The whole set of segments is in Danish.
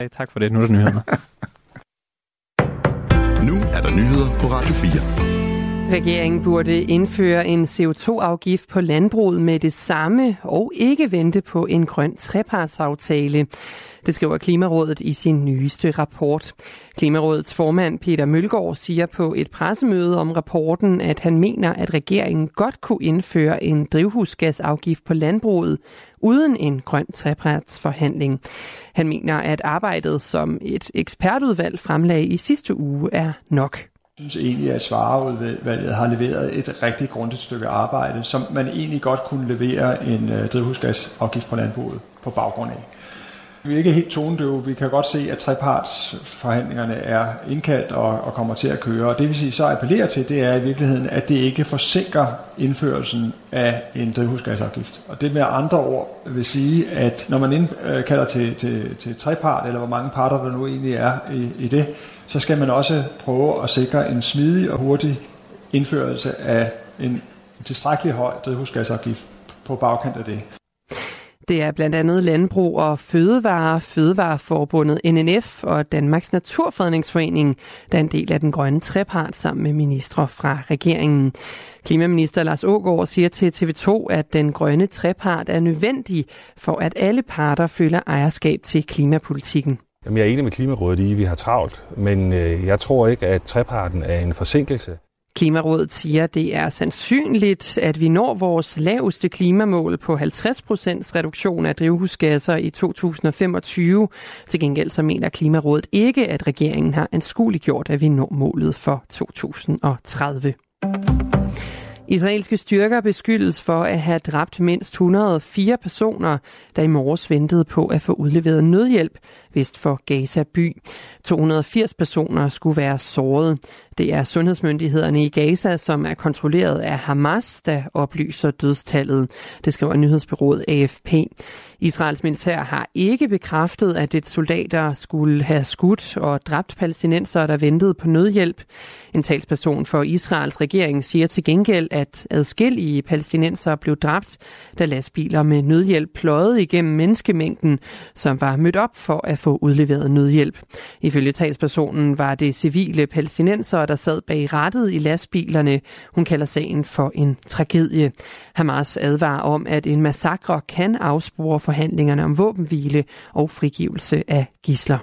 Hey, tak for det. Nu er der nyheder. nu er der nyheder på Radio 4. Regeringen burde indføre en CO2-afgift på landbruget med det samme og ikke vente på en grøn trepartsaftale. Det skriver Klimarådet i sin nyeste rapport. Klimarådets formand Peter Mølgaard siger på et pressemøde om rapporten, at han mener, at regeringen godt kunne indføre en drivhusgasafgift på landbruget uden en grøn trepartsforhandling. Han mener, at arbejdet, som et ekspertudvalg fremlagde i sidste uge, er nok synes egentlig, at Svareudvalget har leveret et rigtig grundigt stykke arbejde, som man egentlig godt kunne levere en øh, drivhusgasafgift på landbruget på baggrund af. Vi er ikke helt tonedøve. Vi kan godt se, at trepartsforhandlingerne er indkaldt og, og kommer til at køre. Og det vil sige, så appellerer til, det er i virkeligheden, at det ikke forsinker indførelsen af en drivhusgasafgift. Og det med andre ord vil sige, at når man indkalder øh, til, til, til trepart, eller hvor mange parter der nu egentlig er i, i det, så skal man også prøve at sikre en smidig og hurtig indførelse af en tilstrækkelig høj drivhusgasafgift på bagkant af det. Det er blandt andet Landbrug og Fødevare, Fødevareforbundet NNF og Danmarks Naturfredningsforening, der er en del af den grønne trepart sammen med ministre fra regeringen. Klimaminister Lars Ågaard siger til TV2, at den grønne trepart er nødvendig for, at alle parter føler ejerskab til klimapolitikken. Jamen, jeg er enig med Klimarådet i, at vi har travlt, men øh, jeg tror ikke, at treparten er en forsinkelse. Klimarådet siger, at det er sandsynligt, at vi når vores laveste klimamål på 50% reduktion af drivhusgasser i 2025. Til gengæld så mener Klimarådet ikke, at regeringen har anskueliggjort, at vi når målet for 2030. Israelske styrker beskyldes for at have dræbt mindst 104 personer, der i morges ventede på at få udleveret nødhjælp vest for Gaza by. 280 personer skulle være såret. Det er sundhedsmyndighederne i Gaza, som er kontrolleret af Hamas, der oplyser dødstallet. Det skriver nyhedsbyrået AFP. Israels militær har ikke bekræftet, at et soldater skulle have skudt og dræbt palæstinenser, der ventede på nødhjælp. En talsperson for Israels regering siger til gengæld, at adskillige palæstinenser blev dræbt, da lastbiler med nødhjælp pløjede igennem menneskemængden, som var mødt op for at få udleveret nødhjælp. Ifølge talspersonen var det civile palæstinenser, der sad bag rattet i lastbilerne. Hun kalder sagen for en tragedie. Hamas advarer om, at en massakre kan afspore forhandlingerne om våbenhvile og frigivelse af gisler.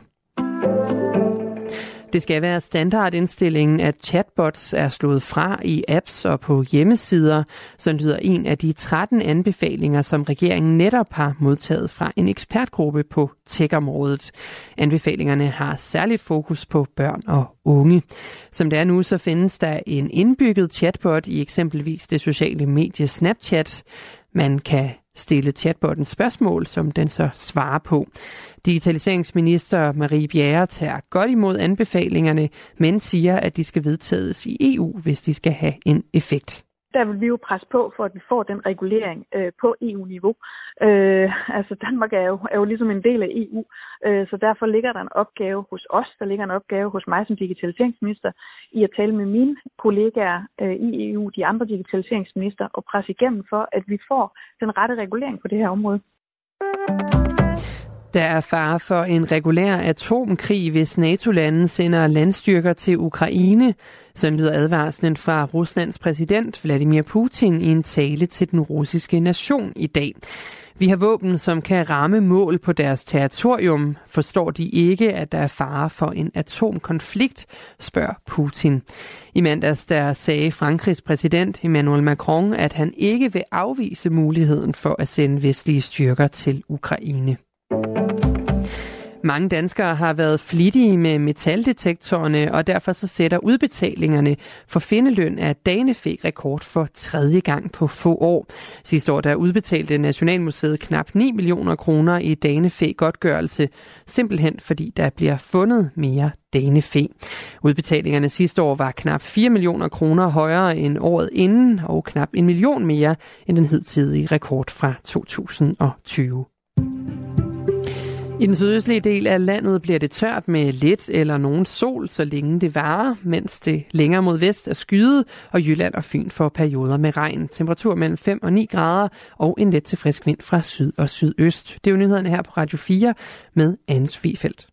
Det skal være standardindstillingen, at chatbots er slået fra i apps og på hjemmesider, så lyder en af de 13 anbefalinger, som regeringen netop har modtaget fra en ekspertgruppe på tech-området. Anbefalingerne har særligt fokus på børn og unge. Som det er nu, så findes der en indbygget chatbot i eksempelvis det sociale medie Snapchat. Man kan stille chatbotten spørgsmål, som den så svarer på. Digitaliseringsminister Marie Bjerre tager godt imod anbefalingerne, men siger, at de skal vedtages i EU, hvis de skal have en effekt der vil vi jo presse på for, at vi får den regulering øh, på EU-niveau. Øh, altså Danmark er jo, er jo ligesom en del af EU, øh, så derfor ligger der en opgave hos os, der ligger en opgave hos mig som digitaliseringsminister, i at tale med mine kollegaer øh, i EU, de andre digitaliseringsminister, og presse igennem for, at vi får den rette regulering på det her område. Der er fare for en regulær atomkrig, hvis NATO-landene sender landstyrker til Ukraine. Sådan lyder advarslen fra Ruslands præsident Vladimir Putin i en tale til den russiske nation i dag. Vi har våben, som kan ramme mål på deres territorium. Forstår de ikke, at der er fare for en atomkonflikt, spørger Putin. I mandags der sagde Frankrigs præsident Emmanuel Macron, at han ikke vil afvise muligheden for at sende vestlige styrker til Ukraine. Mange danskere har været flittige med metaldetektorerne, og derfor så sætter udbetalingerne for findeløn af Danefæk rekord for tredje gang på få år. Sidste år der udbetalte Nationalmuseet knap 9 millioner kroner i Danefæk godtgørelse, simpelthen fordi der bliver fundet mere danefæ. Udbetalingerne sidste år var knap 4 millioner kroner højere end året inden, og knap en million mere end den hidtidige rekord fra 2020. I den sydøstlige del af landet bliver det tørt med lidt eller nogen sol, så længe det varer, mens det længere mod vest er skyet, og Jylland og Fyn får perioder med regn. Temperatur mellem 5 og 9 grader og en let til frisk vind fra syd og sydøst. Det er jo nyhederne her på Radio 4 med Anne Svifeldt.